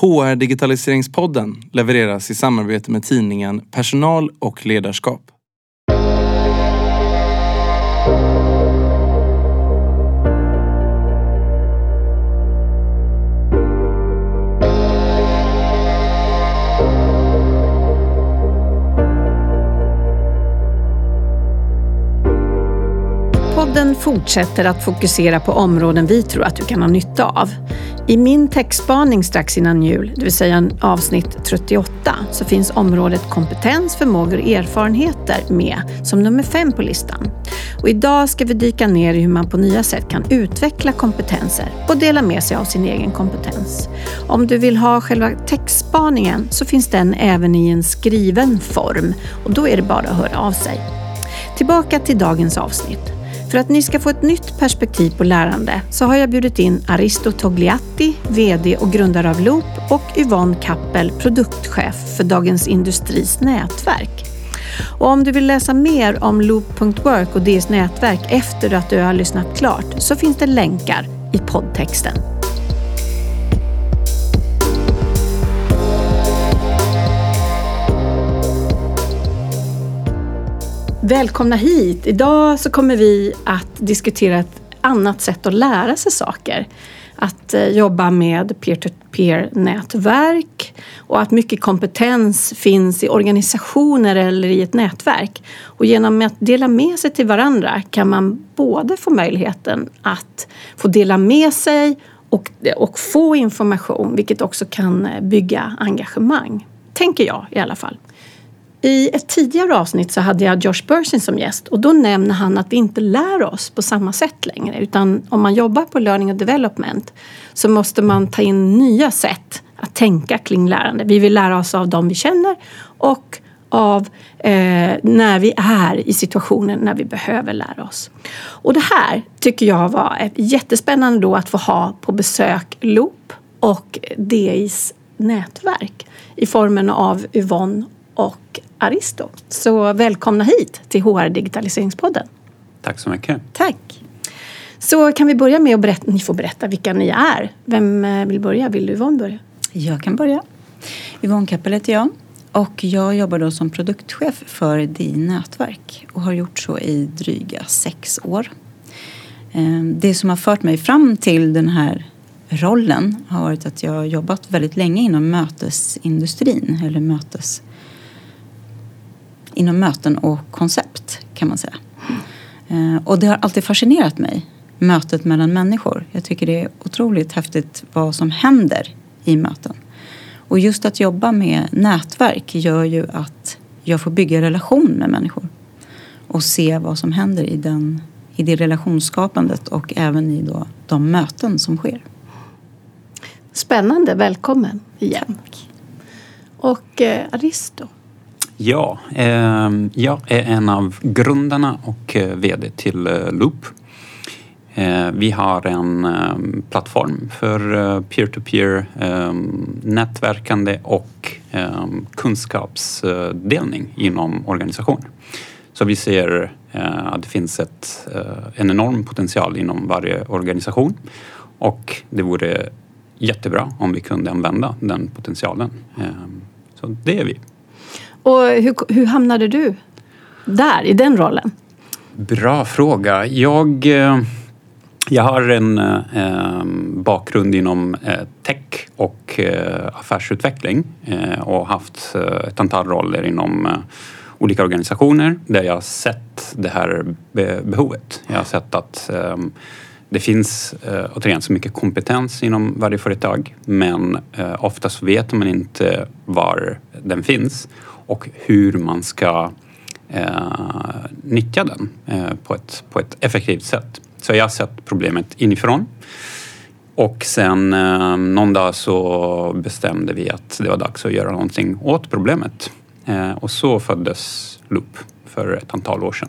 HR Digitaliseringspodden levereras i samarbete med tidningen Personal och ledarskap. Fortsätter att fokusera på områden vi tror att du kan ha nytta av. I min textspaning strax innan jul, det vill säga avsnitt 38, så finns området kompetens, förmågor och erfarenheter med som nummer fem på listan. Och idag ska vi dyka ner i hur man på nya sätt kan utveckla kompetenser och dela med sig av sin egen kompetens. Om du vill ha själva textspaningen så finns den även i en skriven form och då är det bara att höra av sig. Tillbaka till dagens avsnitt. För att ni ska få ett nytt perspektiv på lärande så har jag bjudit in Aristo Togliatti, VD och grundare av Loop och Yvonne Kappel, produktchef för Dagens Industris nätverk. Och om du vill läsa mer om Loop.work och deras nätverk efter att du har lyssnat klart så finns det länkar i poddtexten. Välkomna hit! Idag så kommer vi att diskutera ett annat sätt att lära sig saker. Att eh, jobba med peer-to-peer-nätverk och att mycket kompetens finns i organisationer eller i ett nätverk. Och genom att dela med sig till varandra kan man både få möjligheten att få dela med sig och, och få information, vilket också kan eh, bygga engagemang. Tänker jag i alla fall. I ett tidigare avsnitt så hade jag Josh Bursin som gäst och då nämner han att vi inte lär oss på samma sätt längre utan om man jobbar på learning and development så måste man ta in nya sätt att tänka kring lärande. Vi vill lära oss av dem vi känner och av eh, när vi är i situationen när vi behöver lära oss. Och det här tycker jag var jättespännande då att få ha på besök Loop och DIs nätverk i formen av Yvonne Aristo. Så välkomna hit till HR Digitaliseringspodden. Tack så mycket. Tack. Så kan vi börja med att berätta, ni får berätta vilka ni är. Vem eh, vill börja? Vill du Yvonne börja? Jag kan börja. Yvonne Kappel heter jag och jag jobbar då som produktchef för DI Nätverk och har gjort så i dryga sex år. Ehm, det som har fört mig fram till den här rollen har varit att jag har jobbat väldigt länge inom mötesindustrin eller mötes inom möten och koncept kan man säga. Eh, och det har alltid fascinerat mig, mötet mellan människor. Jag tycker det är otroligt häftigt vad som händer i möten. Och just att jobba med nätverk gör ju att jag får bygga relation med människor och se vad som händer i, den, i det relationsskapandet och även i då de möten som sker. Spännande, välkommen igen. Tack. Och eh, Aristo, Ja, eh, jag är en av grundarna och eh, VD till eh, Loop. Eh, vi har en eh, plattform för eh, peer-to-peer ehm, nätverkande och ehm, kunskapsdelning inom organisationer. Så vi ser eh, att det finns ett, en enorm potential inom varje organisation och det vore jättebra om vi kunde använda den potentialen. Ehm, så det är vi. Och hur, hur hamnade du där, i den rollen? Bra fråga. Jag, eh, jag har en eh, bakgrund inom eh, tech och eh, affärsutveckling eh, och haft ett antal roller inom olika organisationer där jag har sett det här behovet. Jag har sett att det finns återigen så mycket kompetens inom varje företag men oftast vet man inte var den finns och hur man ska eh, nyttja den eh, på, ett, på ett effektivt sätt. Så jag har sett problemet inifrån. Och sen eh, någon dag så bestämde vi att det var dags att göra någonting åt problemet. Eh, och så föddes Loop för ett antal år sedan.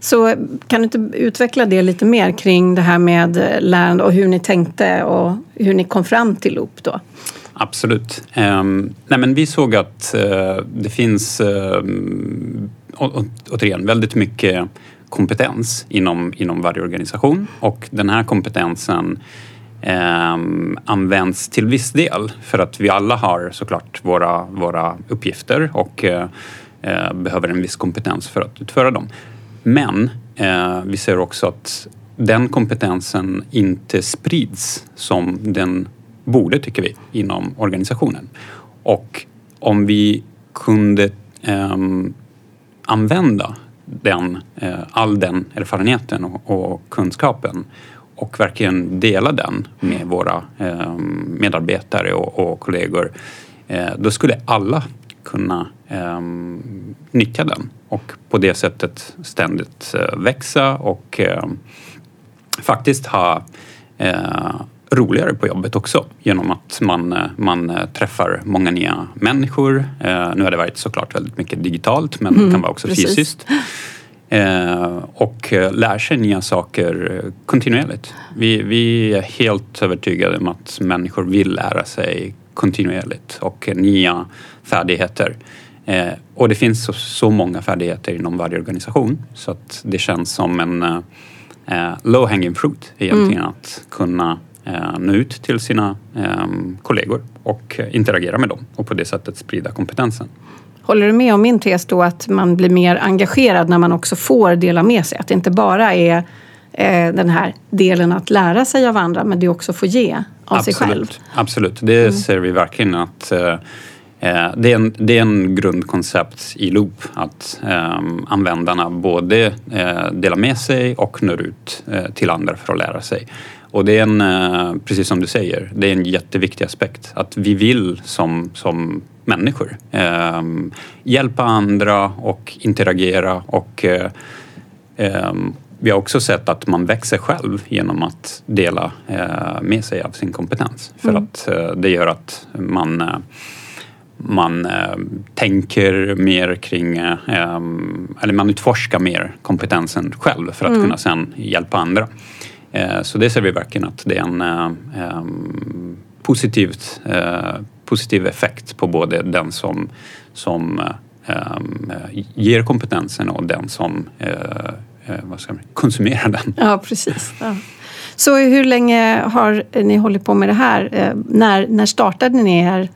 Så kan du inte utveckla det lite mer kring det här med lärande och hur ni tänkte och hur ni kom fram till Loop då? Absolut. Ehm, nej men vi såg att eh, det finns um, återigen väldigt mycket kompetens inom, inom varje organisation och den här kompetensen eh, används till viss del för att vi alla har såklart våra, våra uppgifter och eh, eh behöver en viss kompetens för att utföra dem. Men eh, vi ser också att den kompetensen inte sprids som den borde, tycker vi, inom organisationen. Och om vi kunde eh, använda den, eh, all den erfarenheten och, och, kunskapen och verkligen dela den med våra eh, medarbetare och, och kollegor, eh, då skulle alla kunna ehm, nyttja den och på det sättet ständigt eh, växa och ehm, faktiskt ha eh, roligare på jobbet också genom att man, eh, man eh, träffar många nya människor. Eh, nu har det varit såklart väldigt mycket digitalt men mm, det kan vara också precis. fysiskt. och lär sig nya saker kontinuerligt. Vi, vi är helt övertygade om att människor vill lära sig kontinuerligt och nya färdigheter. och det finns så, så, många färdigheter inom varje organisation så att det känns som en low hanging fruit egentligen mm. att kunna nå ut till sina ehm, kollegor och interagera med dem och på det sättet sprida kompetensen. Håller du med om min tes då att man blir mer engagerad när man också får dela med sig? Att det inte bara är eh, den här delen att lära sig av andra men det också får ge av absolut, sig själv? Absolut, det mm. ser vi verkligen att eh, det är, en, det är en grundkoncept i Loop att eh, användarna både eh, delar med sig och når ut eh, till andra för att lära sig. Och det är en, eh, precis som du säger, det är en jätteviktig aspekt. Att vi vill som, som människor eh, hjälpa andra och interagera och eh, eh, vi har också sett att man växer själv genom att dela eh, med sig av sin kompetens. För mm. att det gör att man man eh, tänker mer kring, eh, eller man utforskar mer kompetensen själv för att mm. kunna sen hjälpa andra. Eh, så det ser vi verkligen att det är en eh, positivt, eh, positiv effekt på både den som, som ger kompetensen och den som vad ska man, konsumerar den. Ja, precis. Ja. Så hur länge har ni hållit på med det här? När, när startade ni er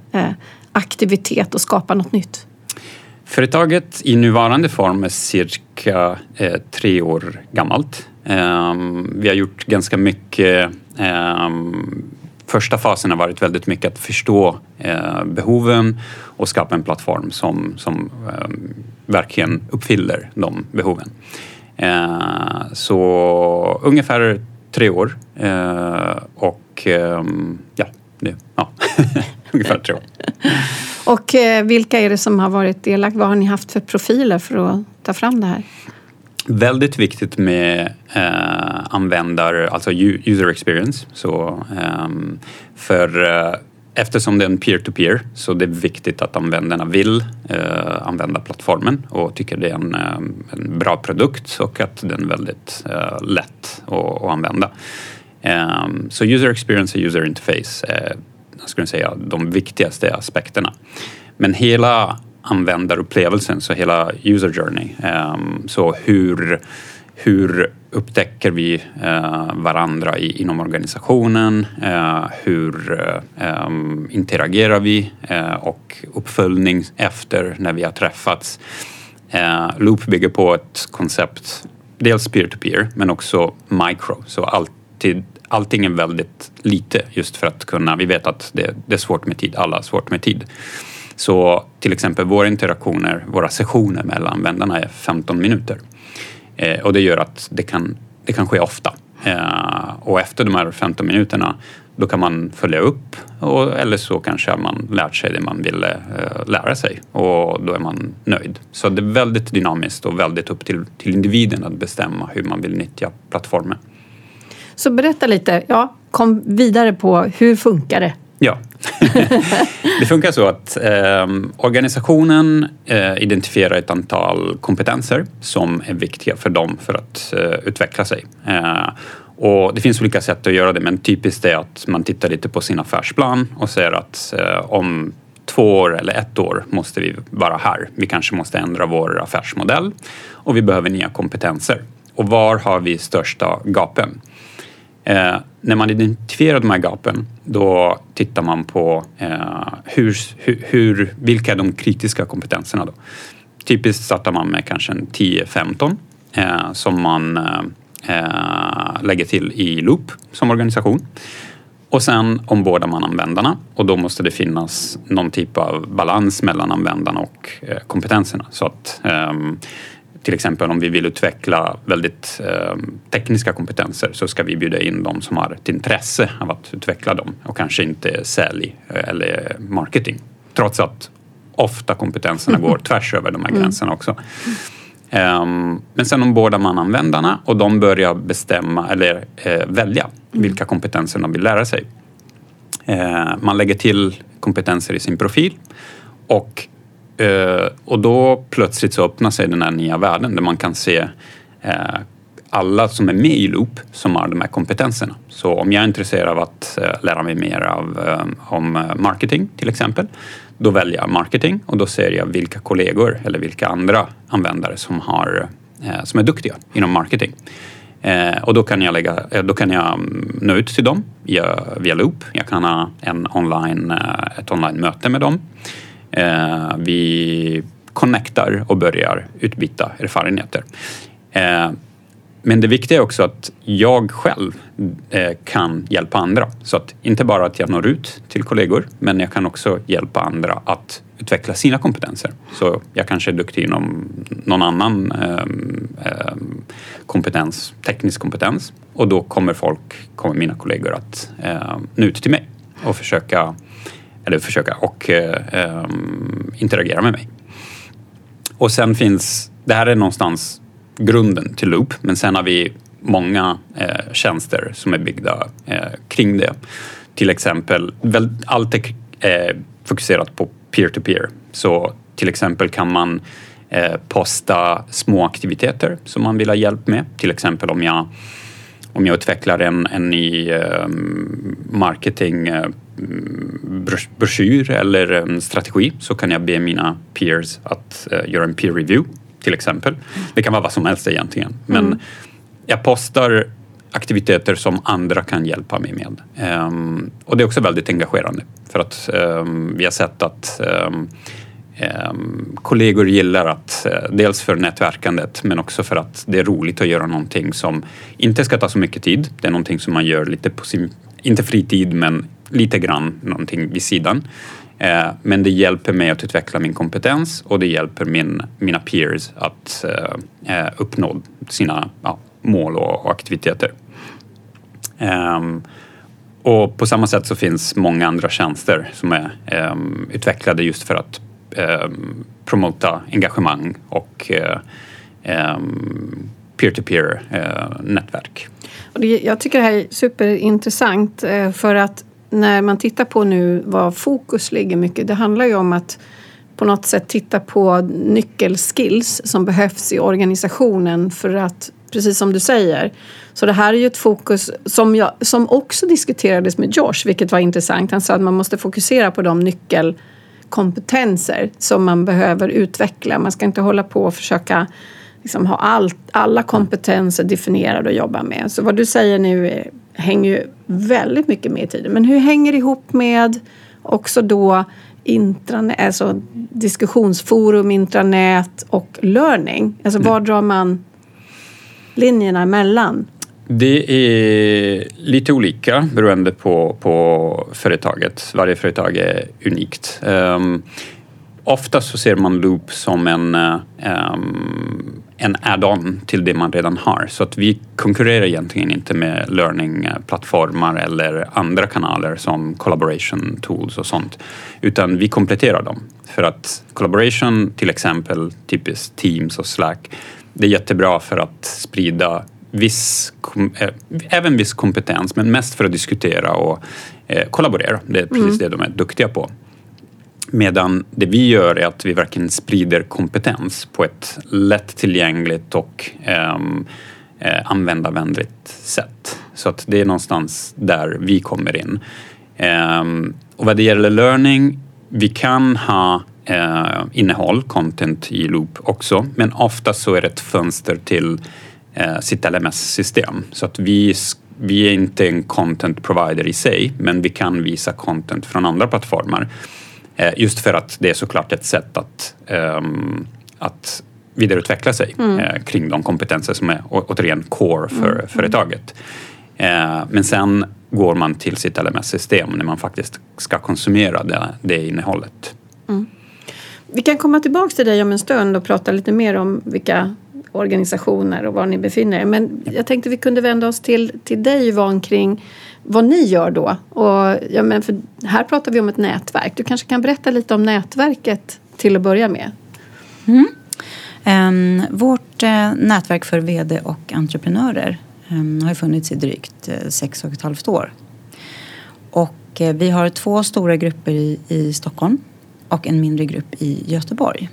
aktivitet och skapa något nytt? Företaget i nuvarande form är cirka tre år gammalt. Ehm, vi har gjort ganska mycket ehm, Första fasen har varit väldigt mycket att förstå eh, behoven och skapa en plattform som, som ehm, verkligen uppfyller de behoven. Så ungefär tre år eh, och ja, det, ja. ungefär tre år. Och eh, vilka är det som har varit delaktiga? Vad har ni haft för profiler för att ta fram det här? Väldigt viktigt med eh, användare, alltså user experience. Så, eh, för eh, eftersom det är en peer-to-peer så det är viktigt att användarna vill eh, använda plattformen och tycker det är en, eh, en bra produkt och att den är väldigt eh, lätt att, att använda. Ehm, så user experience och user interface är, jag skulle säga, de viktigaste aspekterna. Men hela användarupplevelsen, så hela user journey. Ehm, så hur, hur upptäcker vi eh, varandra inom organisationen? Eh, hur ehm, interagerar vi? Eh, och uppföljning efter när vi har träffats. Loop bygger på ett koncept, dels peer-to-peer men också micro, så alltid allting är väldigt lite just för att kunna, vi vet att det, det är svårt med tid, alla har svårt med tid. Så till exempel våra interaktioner, våra sessioner mellan användarna är 15 minuter. Eh, och det gör att det kan, det kan ske ofta. Eh, och efter de här 15 minuterna då kan man följa upp och, eller så kanske man lärt sig det man ville eh, lära sig och då är man nöjd. Så det är väldigt dynamiskt och väldigt upp till, till individen att bestämma hur man vill nyttja plattformen. Så berätta lite, ja, kom vidare på hur funkar det? Ja, det funkar så att eh, organisationen eh, identifierar ett antal kompetenser som är viktiga för dem för att eh, utveckla sig. Eh, och det finns olika sätt att göra det men typiskt är att man tittar lite på sin affärsplan och säger att eh, om två år eller ett år måste vi vara här. Vi kanske måste ändra vår affärsmodell och vi behöver nya kompetenser. Och var har vi största gapen? Eh, när man identifierar de här gapen, då tittar man på eh, hur, hur, vilka är de kritiska kompetenserna. Då. Typiskt startar man med kanske en 10-15 eh, som man eh, lägger till i Loop som organisation. Och sen ombordar man användarna och då måste det finnas någon typ av balans mellan användarna och eh, kompetenserna. Så att ehm, till exempel om vi vill utveckla väldigt eh, tekniska kompetenser så ska vi bjuda in de som har ett intresse av att utveckla dem och kanske inte sälj eh, eller marketing. Trots att ofta kompetenserna går tvärs över de här mm. gränserna också. Um, men sen ombordar man användarna och de börjar bestämma eller uh, välja mm. vilka kompetenser de vill lära sig. Uh, man lägger till kompetenser i sin profil och Eh, och då plötsligt så öppnar sig den här nya världen där man kan se eh, alla som är med i Loop som har de här kompetenserna. Så om jag är intresserad av att eh, lära mig mer av, om marketing till exempel, då väljer jag marketing och då ser jag vilka kollegor eller vilka andra användare som, har, som är duktiga inom marketing. och då kan jag, lägga, då kan jag mm, nå ut till dem via Loop. Jag kan ha en online, ett online-möte med dem. Eh, vi connectar och börjar utbyta erfarenheter. Eh, men det viktiga är också att jag själv eh, kan hjälpa andra. Så att inte bara att jag når ut till kollegor, men jag kan också hjälpa andra att utveckla sina kompetenser. Så jag kanske är duktig inom någon annan eh, eh kompetens, teknisk kompetens och då kommer folk, kommer mina kollegor att eh, nå ut till mig och försöka eller försöka och eh, ehm, interagera med mig. Och sen finns, det här är någonstans grunden till Loop, men sen har vi många eh, tjänster som är byggda eh, kring det. Till exempel, väl, allt är eh, fokuserat på peer-to-peer. Så till exempel kan man eh, posta små aktiviteter som man vill ha hjälp med. Till exempel om jag, om jag utvecklar en, en ny eh, marketing eh, broschyr eller en strategi så kan jag be mina peers att uh, göra en peer review till exempel. Det kan vara vad som helst egentligen. Men mm. jag postar aktiviteter som andra kan hjälpa mig med. Um, och det är också väldigt engagerande för att um, vi har sett att um, kollegor gillar att, uh, dels för nätverkandet men också för att det är roligt att göra någonting som inte ska ta så mycket tid. Det är någonting som man gör lite på sin, inte fritid men lite grann någonting vid sidan. Eh, men det hjälper mig att utveckla min kompetens och det hjälper min, mina peers att eh, eh uppnå sina ja, mål och, och aktiviteter. Um, och på samma sätt så finns många andra tjänster som är um, utvecklade just för att um, promota engagemang och eh, peer-to-peer uh, nätverk. Jag tycker det här är superintressant för att när man tittar på nu var fokus ligger mycket, det handlar ju om att på något sätt titta på nyckelskills som behövs i organisationen för att, precis som du säger, så det här är ju ett fokus som, jag, som också diskuterades med Josh, vilket var intressant. Han sa att man måste fokusera på de nyckelkompetenser som man behöver utveckla. Man ska inte hålla på och försöka liksom ha allt, alla kompetenser definierade och jobba med. Så vad du säger nu är hänger ju väldigt mycket med i tiden. Men hur hänger det ihop med också då intranät, alltså diskussionsforum, intranät och learning? Alltså var drar man linjerna emellan? Det är lite olika beroende på, på företaget. Varje företag är unikt. Um, ofta så ser man Loop som en, um, en add-on till det man redan har. Så att vi konkurrerar egentligen inte med learning-plattformar eller andra kanaler som collaboration tools och sånt. Utan vi kompletterar dem. För att collaboration, till exempel typiskt Teams och Slack, det är jättebra för att sprida viss, äh, även viss kompetens, men mest för att diskutera och äh, kollaborera. Det är precis mm. det de är duktiga på. Medan det vi gör är att vi verkligen sprider kompetens på ett lättillgängligt och ehm, eh, användarvänligt sätt. Så att det är någonstans där vi kommer in. Eh, och vad det gäller learning, vi kan ha eh, innehåll, content i Loop också, men ofta så är det ett fönster till eh, sitt LMS-system. Så att vi, vi är inte en content provider i sig, men vi kan visa content från andra plattformar. Eh, just för att det är såklart ett sätt att, um, att vidareutveckla sig mm. eh, kring de kompetenser som är återigen core för mm. företaget. Eh, men sen går man till sitt LMS-system när man faktiskt ska konsumera det, det innehållet. Mm. Vi kan komma tillbaka till dig om en stund och prata lite mer om vilka organisationer och var ni befinner er. Men jag tänkte vi kunde vända oss till, till dig Yvonne kring vad ni gör då. Och, ja, men för här pratar vi om ett nätverk. Du kanske kan berätta lite om nätverket till att börja med. Mm. Um, vårt uh, nätverk för VD och entreprenörer um, har funnits i drygt uh, sex och ett halvt år. Och uh, vi har två stora grupper i, i Stockholm och en mindre grupp i Göteborg.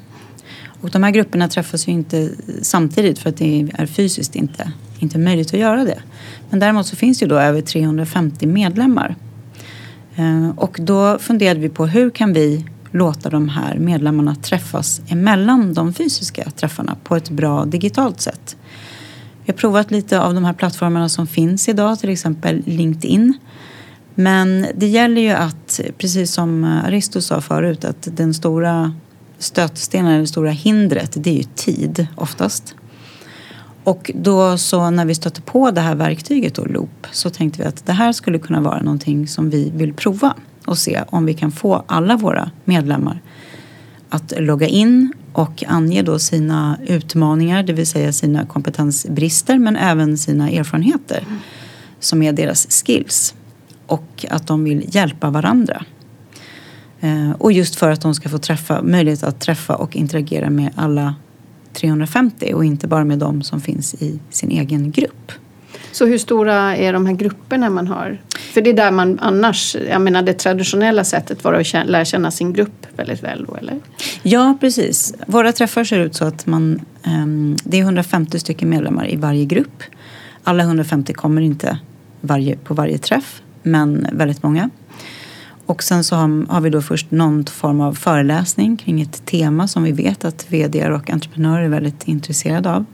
Och de här grupperna träffas ju inte samtidigt för att det är fysiskt inte, inte möjligt att göra det. Men däremot så finns det ju då över 350 medlemmar. Eh, och då funderade vi på hur kan vi låta de här medlemmarna träffas emellan de fysiska träffarna på ett bra digitalt sätt. Vi har provat lite av de här plattformarna som finns idag, till exempel LinkedIn. Men det gäller ju att, precis som Aristo sa förut, att den stora stötstenen, det stora hindret, det är ju tid oftast. Och då så när vi stötte på det här verktyget då, Loop, så tänkte vi att det här skulle kunna vara någonting som vi vill prova och se om vi kan få alla våra medlemmar att logga in och ange då sina utmaningar, det vill säga sina kompetensbrister men även sina erfarenheter som är deras skills och att de vill hjälpa varandra. Eh, och just för att de ska få träffa, möjlighet att träffa och interagera med alla 350 och inte bara med de som finns i sin egen grupp. Så hur stora är de här grupperna man har? För det är där man annars, jag menar det traditionella sättet var att lära känna sin grupp väldigt väl då, eller? Ja, precis. Våra träffar ser ut så att man, um, det är 150 stycken medlemmar i varje grupp. Alla 150 kommer inte varje, på varje träff, men väldigt många. Och sen så har, har vi då först någon form av föreläsning kring ett tema som vi vet att vd och entreprenörer är väldigt intresserade av.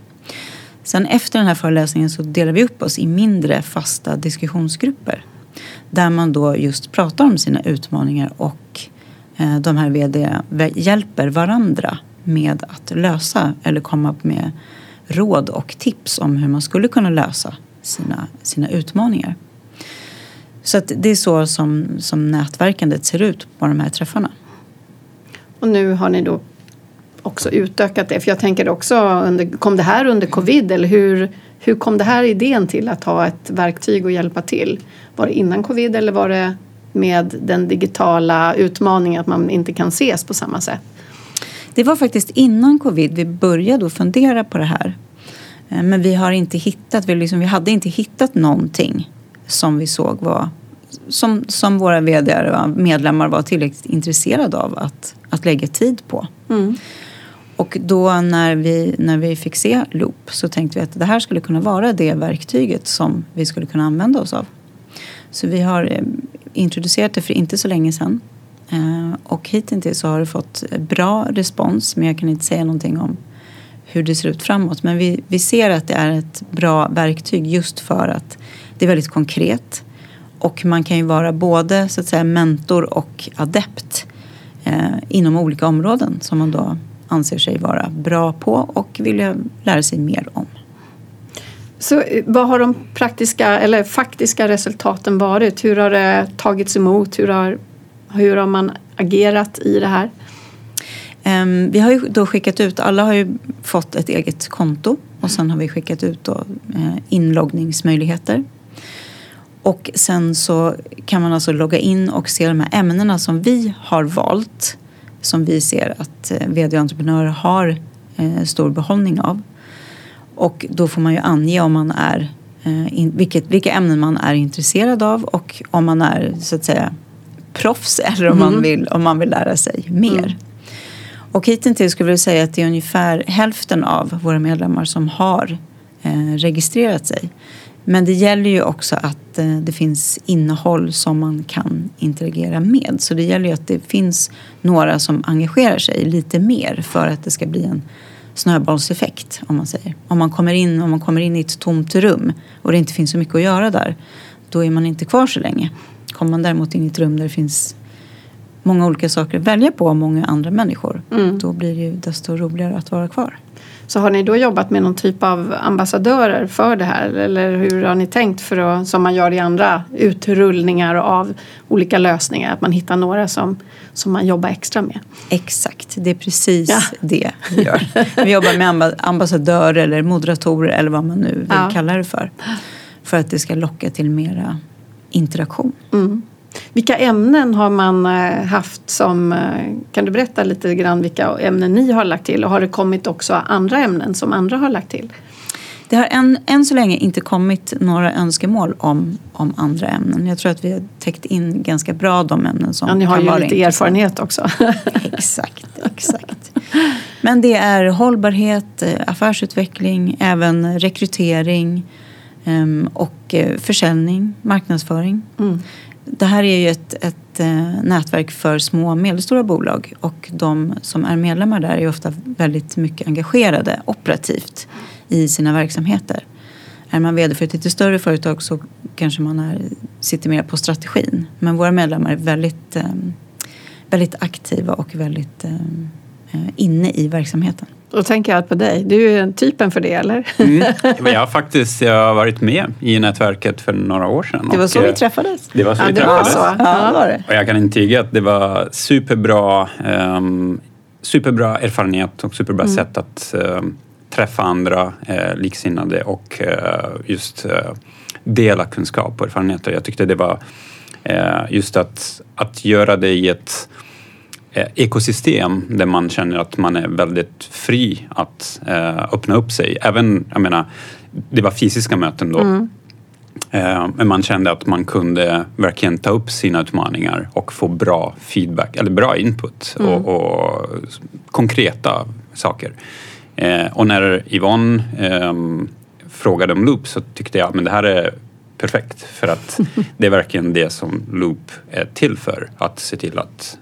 Sen efter den här föreläsningen så delar vi upp oss i mindre fasta diskussionsgrupper. Där man då just pratar om sina utmaningar och eh, de här VD hjälper varandra med att lösa eller komma med råd och tips om hur man skulle kunna lösa sina, sina utmaningar. Så att det är så som, som nätverkandet ser ut på de här träffarna. Och nu har ni då också utökat det? För jag tänker också, under, kom det här under covid eller hur, hur kom det här idén till att ha ett verktyg och hjälpa till? Var det innan covid eller var det med den digitala utmaningen att man inte kan ses på samma sätt? Det var faktiskt innan covid vi började fundera på det här. Eh, men vi har inte hittat, vi, liksom, vi hade inte hittat någonting som vi såg var som, som våra vd medlemmar var tillräckligt intresserade av att, att lägga tid på. Mm. Och då när vi, när vi fick se Loop så tänkte vi att det här skulle kunna vara det verktyget som vi skulle kunna använda oss av. Så vi har eh, introducerat det för inte så länge sedan. Eh, och hittills så har det fått bra respons men jag kan inte säga någonting om hur det ser ut framåt. Men vi, vi ser att det är ett bra verktyg just för att det är väldigt konkret. Och man kan ju vara både så att säga mentor och adept eh, inom olika områden som man då anser sig vara bra på och vill lära sig mer om. Så eh, vad har de praktiska eller faktiska resultaten varit? Hur har det tagits emot? Hur har, hur har man agerat i det här? Um, vi har ju då skickat ut, alla har ju fått ett eget konto och sen har vi skickat ut då, uh, inloggningsmöjligheter. Och sen så kan man alltså logga in och se de här ämnena som vi har valt som vi ser att eh, vd-entreprenörer har eh, stor behållning av. Och då får man ju ange om man är, eh, vilket, vilka ämnen man är intresserad av och om man är så att säga proffs eller om, mm. man, vill, om man vill lära sig mer. Mm. Och hittills skulle jag säga att det är ungefär hälften av våra medlemmar som har eh, registrerat sig. Men det gäller ju också att eh, det finns innehåll som man kan interagera med. Så det gäller ju att det finns några som engagerar sig lite mer för att det ska bli en snöbollseffekt om man säger. Om man, kommer in, om man kommer in i ett tomt rum och det inte finns så mycket att göra där då är man inte kvar så länge. Kommer man däremot in i ett rum där det finns många olika saker att välja på och många andra människor Mm. då blir det ju desto roligare att vara kvar. Så har ni då jobbat med någon typ av ambassadörer för det här? Eller hur har ni tänkt för att, som man gör i andra utrullningar av olika lösningar, att man hittar några som, som man jobbar extra med? Exakt, det är precis Ja. det vi gör. Vi jobbar med amba- ambassadörer eller moderatorer eller vad man nu vill Ja. kalla det för. För att det ska locka till mera interaktion. Mm. Vilka ämnen har man eh, haft som, eh, kan du berätta lite grann vilka ämnen ni har lagt till och har det kommit också andra ämnen som andra har lagt till? Det har än, än så länge inte kommit några önskemål om, om andra ämnen. Jag tror att vi har täckt in ganska bra de ämnen som Ja, ni har ju lite erfarenhet också. Exakt, exakt. Men det är hållbarhet, eh, affärsutveckling, även rekrytering ehm, och försäljning, marknadsföring. Mm. Det här är ju ett, ett eh, nätverk för små och medelstora bolag och de som är medlemmar där är ofta väldigt mycket engagerade operativt i sina verksamheter. Är man vd för ett lite större företag så kanske man är, sitter mer på strategin. Men våra medlemmar är väldigt, eh, väldigt aktiva och väldigt eh, inne i verksamheten. Då tänker jag på dig. Du är typen för det, eller? Mm. Jag har faktiskt jag har varit med i nätverket för några år sedan. Det var så vi eh, träffades. Det var så Ja, vi det var träffades. så. Ja, var det. Och jag kan intyga att det var superbra, um, superbra erfarenhet och superbra Mm. sätt att ehm, träffa andra eh, liksinnade och eh, just eh, dela kunskap och erfarenheter. Jag tyckte det var just att, att göra det i ett ekosystem där man känner att man är väldigt fri att eh, öppna upp sig. Även, jag menar, det var fysiska möten då. Mm. Eh, Men man kände att man kunde verkligen ta upp sina utmaningar och få bra feedback, eller bra input Mm. och, och konkreta saker. Eh, Och när Yvonne ehm, frågade om Loop så tyckte jag att det här är perfekt för att det är verkligen det som Loop är till för. Att se till att,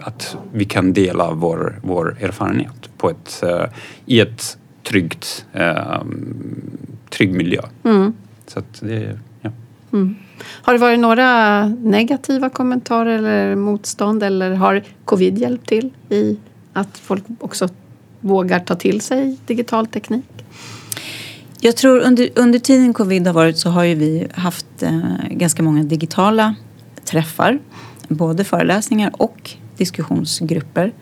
att vi kan dela vår, vår erfarenhet på ett, eh, i ett tryggt, ehm, trygg miljö. Mm. Så att det, ja. Mm. Har det varit några negativa kommentarer eller motstånd eller har covid hjälpt till i att folk också vågar ta till sig digital teknik? Jag tror under, under tiden covid har varit så har ju vi haft eh, ganska många digitala träffar. Både föreläsningar och diskussionsgrupper.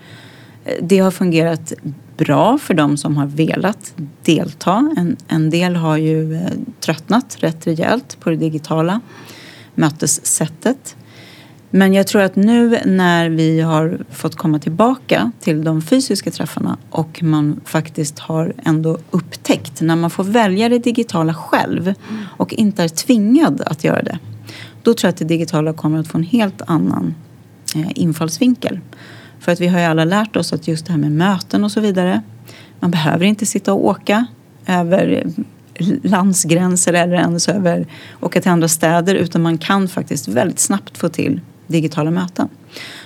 Eh, det har fungerat bra för de som har velat delta. En, en del har ju eh, tröttnat rätt rejält på det digitala mötessättet. Men jag tror att nu när vi har fått komma tillbaka till de fysiska träffarna och man faktiskt har ändå upptäckt när man får välja det digitala själv och inte är tvingad att göra det. Då tror jag att det digitala kommer att få en helt annan eh, infallsvinkel. För att vi har ju alla lärt oss att just det här med möten och så vidare. Man behöver inte sitta och åka över eh, landsgränser eller ens över åka till andra städer utan man kan faktiskt väldigt snabbt få till digitala möten.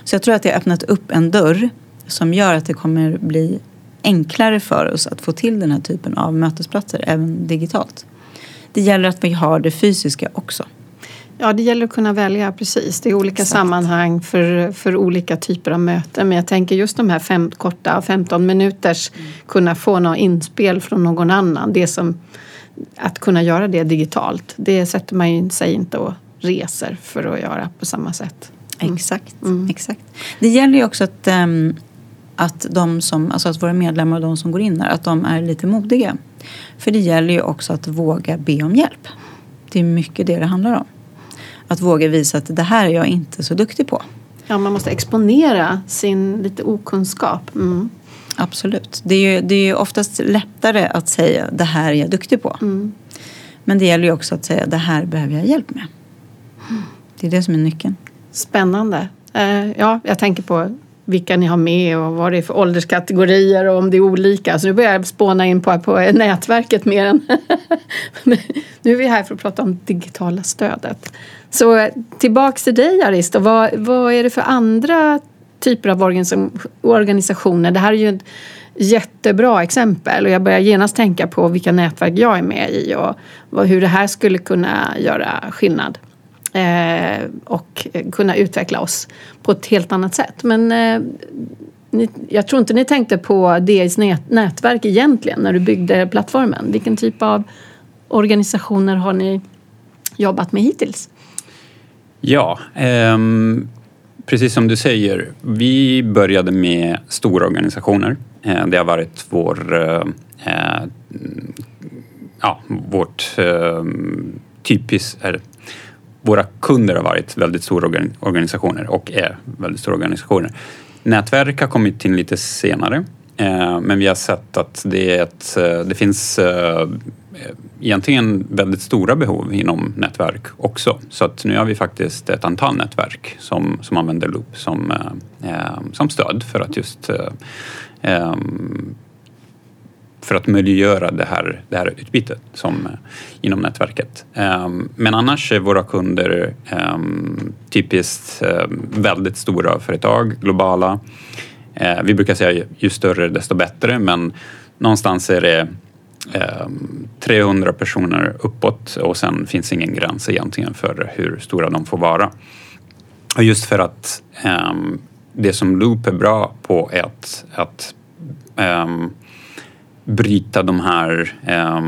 Så jag tror att det har öppnat upp en dörr som gör att det kommer bli enklare för oss att få till den här typen av mötesplatser även digitalt. Det gäller att vi har det fysiska också. Ja, det gäller att kunna välja precis. Det är olika Exakt. sammanhang för, för olika typer av möten. Men jag tänker just de här fem, korta 15 minuters kunna få något inspel från någon annan. Det som, att kunna göra det digitalt. Det sätter man sig inte och reser för att göra på samma sätt. Mm. Exakt, Mm. exakt. Det gäller ju också att, ehm, att, de som, alltså att våra medlemmar och de som går in där, att de är lite modiga. För det gäller ju också att våga be om hjälp. Det är mycket det det handlar om. Att våga visa att det här är jag inte så duktig på. Ja, man måste exponera sin lite okunskap. Mm. Absolut. Det är ju, det är ju oftast lättare att säga det här är jag duktig på. Mm. Men det gäller ju också att säga det här behöver jag hjälp med. Det är det som är nyckeln. Spännande. Eh, ja, jag tänker på vilka ni har med och vad det är för ålderskategorier och om det är olika. Så nu börjar jag spåna in på, på nätverket mer än... nu är vi här för att prata om digitala stödet. Så eh, tillbaks till dig Aristo. Vad, vad är det för andra typer av organisationer. Det här är ju ett jättebra exempel och jag börjar genast tänka på vilka nätverk jag är med i och hur det här skulle kunna göra skillnad Eh, och kunna utveckla oss på ett helt annat sätt. Men eh, ni, jag tror inte ni tänkte på DIs nätverk egentligen när du byggde plattformen. Vilken typ av organisationer har ni jobbat med hittills? Ja, eh, precis som du säger. Vi började med stora organisationer. Eh, det har varit vår, eh, eh ja, vårt eh, typiskt, våra kunder har varit väldigt stora organisationer och är väldigt stora organisationer. Nätverk har kommit in lite senare eh, men vi har sett att det, ett, eh, det finns eh, egentligen väldigt stora behov inom nätverk också. Så att nu har vi faktiskt ett antal nätverk som, som använder Loop som, eh, eh, som stöd för att just för att möjliggöra det här, det här utbytet som, eh, inom nätverket. Ehm, men annars är våra kunder ehm, typiskt ehm, väldigt stora företag, globala. Eh, vi brukar säga ju större desto bättre men någonstans är det 300 personer uppåt och sen finns ingen gräns egentligen för hur stora de får vara. Och just för att det som Loop är bra på är att, att bryta de här eh,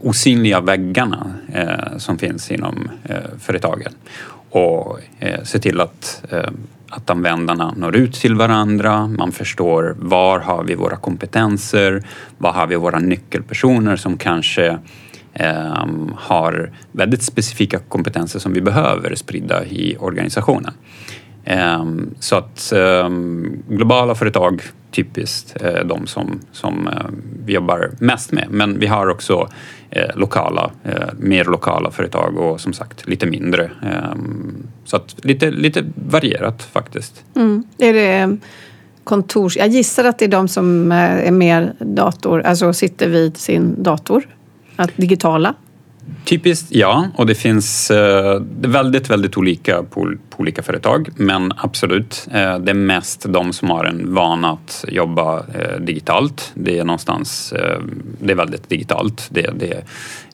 osynliga väggarna eh, som finns inom eh, företagen och eh, se till att, ehm, att användarna når ut till varandra. Man förstår var har vi våra kompetenser? Var har vi våra nyckelpersoner som kanske ehm, har väldigt specifika kompetenser som vi behöver sprida i organisationen. Ehm, så att ehm, globala företag typiskt eh, de som, som eh, vi jobbar mest med. Men vi har också eh, lokala, mer lokala företag och som sagt lite mindre. Ehm, så att lite, lite varierat faktiskt. Mm. Är det kontors... Jag gissar att det är de som är mer dator, alltså sitter vid sin dator, att digitala? Typiskt ja, och det finns eh, väldigt, väldigt olika på, på, olika företag. Men absolut, eh, det är mest de som har en vana att jobba eh, digitalt. Det är någonstans, eh, det är väldigt digitalt. Det, det,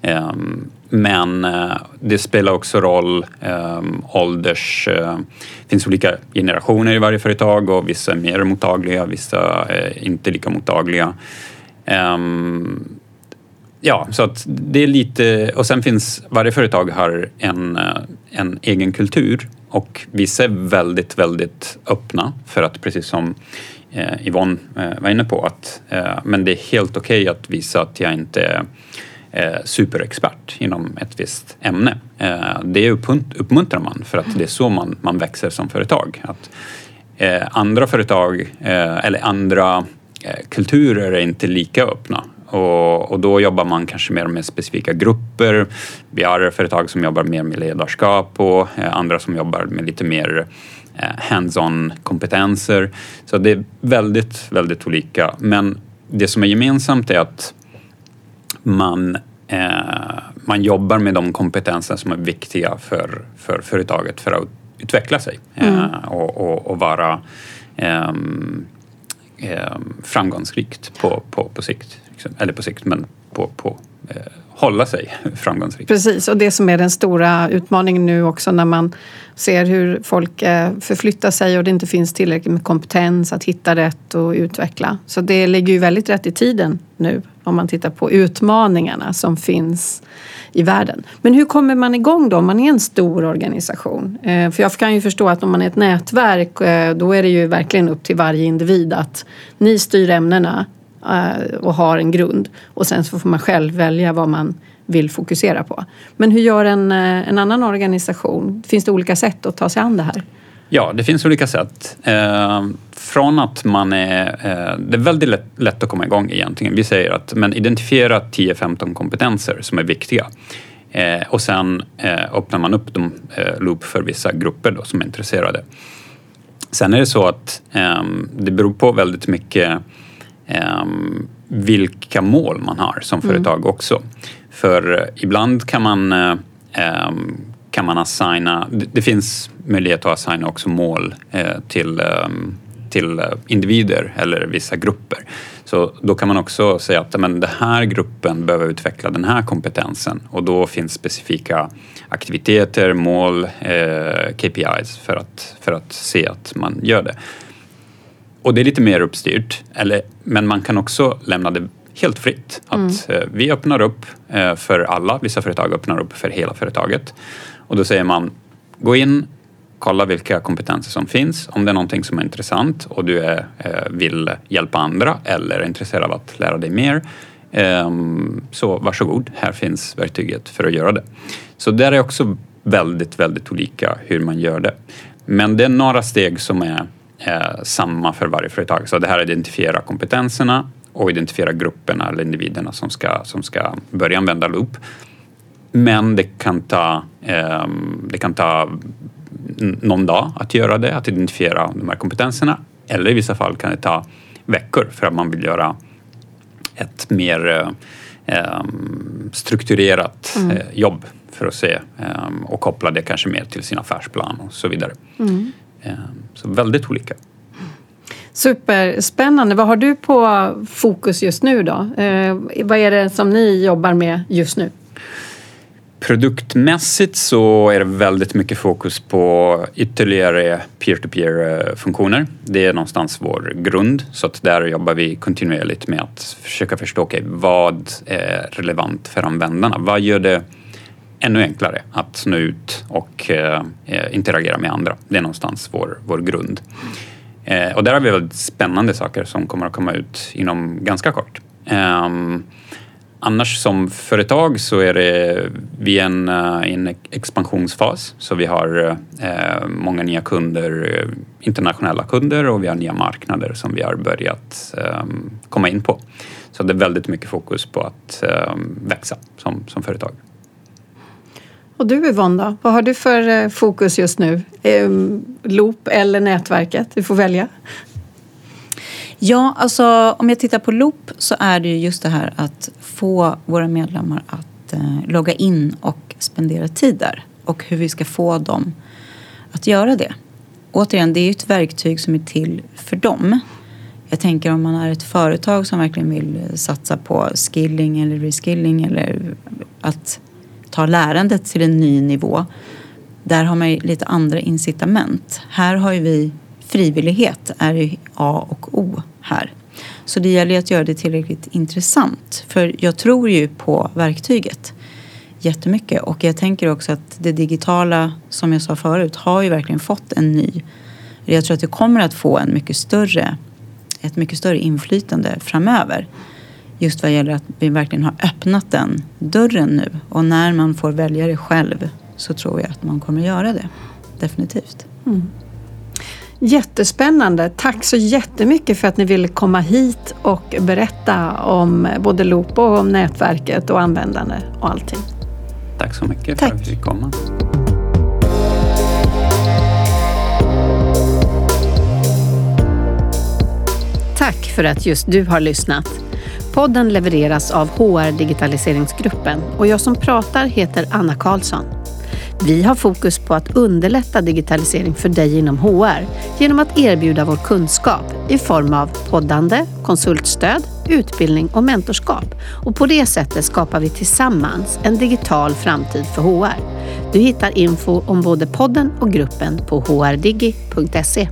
ehm, men eh, det spelar också roll ehm, ålders... Eh, det finns olika generationer i varje företag och vissa är mer mottagliga, vissa är inte lika mottagliga. Um, Ja, så att det är lite... Och sen finns... Varje företag har en, eh, en egen kultur och vissa är väldigt, väldigt öppna för att precis som eh, Yvonne eh, var inne på att eh, men det är helt okej okay att visa att jag inte är eh, superexpert inom ett visst ämne. Eh, det uppmuntrar man för att det är så man, man växer som företag. Att, eh, andra företag eh, eller andra eh, kulturer är inte lika öppna och, och, då jobbar man kanske mer med specifika grupper. Vi har företag som jobbar mer med ledarskap och eh, andra som jobbar med lite mer eh, hands-on kompetenser. Så det är väldigt, väldigt olika. Men det som är gemensamt är att man, eh, man jobbar med de kompetenser som är viktiga för, för företaget för att utveckla sig mm. eh, och, och, och, vara eh, framgångsrikt på, på, på sikt. Liksom. Eller på sikt, men på, på eh, hålla sig framgångsrik. Precis, och det som är den stora utmaningen nu också när man ser hur folk eh, förflyttar sig och det inte finns tillräckligt med kompetens att hitta rätt och utveckla. Så det ligger ju väldigt rätt i tiden nu om man tittar på utmaningarna som finns i världen. Men hur kommer man igång då om man är en stor organisation? Eh, för jag kan ju förstå att om man är ett nätverk eh, då är det ju verkligen upp till varje individ att ni styr ämnena Eh, och har en grund. Och sen så får man själv välja vad man vill fokusera på. Men hur gör en, eh, en annan organisation? Finns det olika sätt att ta sig an det här? Ja, det finns olika sätt. Eh, från att man är... Eh, det är väldigt lätt, lätt, att komma igång egentligen. Vi säger att men identifiera 10-15 kompetenser som är viktiga. Eh, och sen eh, öppnar man upp dem loop för vissa grupper då, som är intresserade. Sen är det så att det beror på väldigt mycket vilka mål man har som mm. företag också. För ibland kan man um, kan man assigna, det, finns möjlighet att assigna också mål eh, till, eh, till individer eller vissa grupper. Så då kan man också säga att men, den här gruppen behöver utveckla den här kompetensen och då finns specifika aktiviteter, mål, eh, KPIs för att, för att se att man gör det. Och det är lite mer uppstyrt, eller, men man kan också lämna det helt fritt. Att mm. eh, vi öppnar upp eh, för alla, vissa företag öppnar upp för hela företaget. Och då säger man, gå in, kolla vilka kompetenser som finns. Om det är någonting som är intressant och du är, eh, vill hjälpa andra eller är intresserad av att lära dig mer. Ehm, så varsågod, här finns verktyget för att göra det. Så där är också väldigt, väldigt olika hur man gör det. Men det är några steg som är eh, samma för varje företag. Så det här identifiera kompetenserna och identifiera grupperna eller individerna som ska, som ska börja använda Loop. Men det kan ta, eh, det kan ta någon dag att göra det, att identifiera de här kompetenserna. Eller i vissa fall kan det ta veckor för att man vill göra ett mer eh, strukturerat mm. eh, jobb för att se eh, och koppla det kanske mer till sin affärsplan och så vidare. Mm. Ehm, så väldigt olika. Superspännande. Vad har du på fokus just nu då? Eh, vad är det som ni jobbar med just nu? Produktmässigt så är det väldigt mycket fokus på ytterligare peer-to-peer funktioner. Det är någonstans vår grund så att där jobbar vi kontinuerligt med att försöka förstå okay, vad är relevant för användarna. Vad gör det ännu enklare att nå ut och eh, interagera med andra. Det är någonstans vår, vår grund. Eh, och där har vi väldigt spännande saker som kommer att komma ut inom ganska kort. Eh, Annars som företag så är det vi är en, eh, en expansionsfas så vi har eh, många nya kunder, eh, internationella kunder och vi har nya marknader som vi har börjat ehm, komma in på. Så det är väldigt mycket fokus på att ehm, växa som, som företag. Och du Yvonne då? Vad har du för eh, fokus just nu? Ehm, Loop eller nätverket? Du får välja. Ja, alltså om jag tittar på Loop så är det ju just det här att få våra medlemmar att eh, logga in och spendera tid där. Och hur vi ska få dem att göra det. Återigen, det är ju ett verktyg som är till för dem. Jag tänker om man är ett företag som verkligen vill eh, satsa på skilling eller reskilling eller att ta lärandet till en ny nivå. Där har man ju lite andra incitament. Här har ju vi frivillighet är ju A och O här. Så det gäller att göra det tillräckligt intressant. För jag tror ju på verktyget jättemycket. Och jag tänker också att det digitala, som jag sa förut, har ju verkligen fått en ny... Jag tror att det kommer att få en mycket större, ett mycket större inflytande framöver. Just vad gäller att vi verkligen har öppnat den dörren nu. Och när man får välja det själv så tror jag att man kommer att göra det. Definitivt. Mm. Jättespännande. Tack så jättemycket för att ni ville komma hit och berätta om både Loop och om nätverket och användande och allting. Tack så mycket Tack. för att vi fick komma. Tack för att just du har lyssnat. Podden levereras av HR Digitaliseringsgruppen och jag som pratar heter Anna Karlsson. Vi har fokus på att underlätta digitalisering för dig inom HR genom att erbjuda vår kunskap i form av poddande, konsultstöd, utbildning och mentorskap. Och på det sättet skapar vi tillsammans en digital framtid för HR. Du hittar info om både podden och gruppen på hrdigi.se.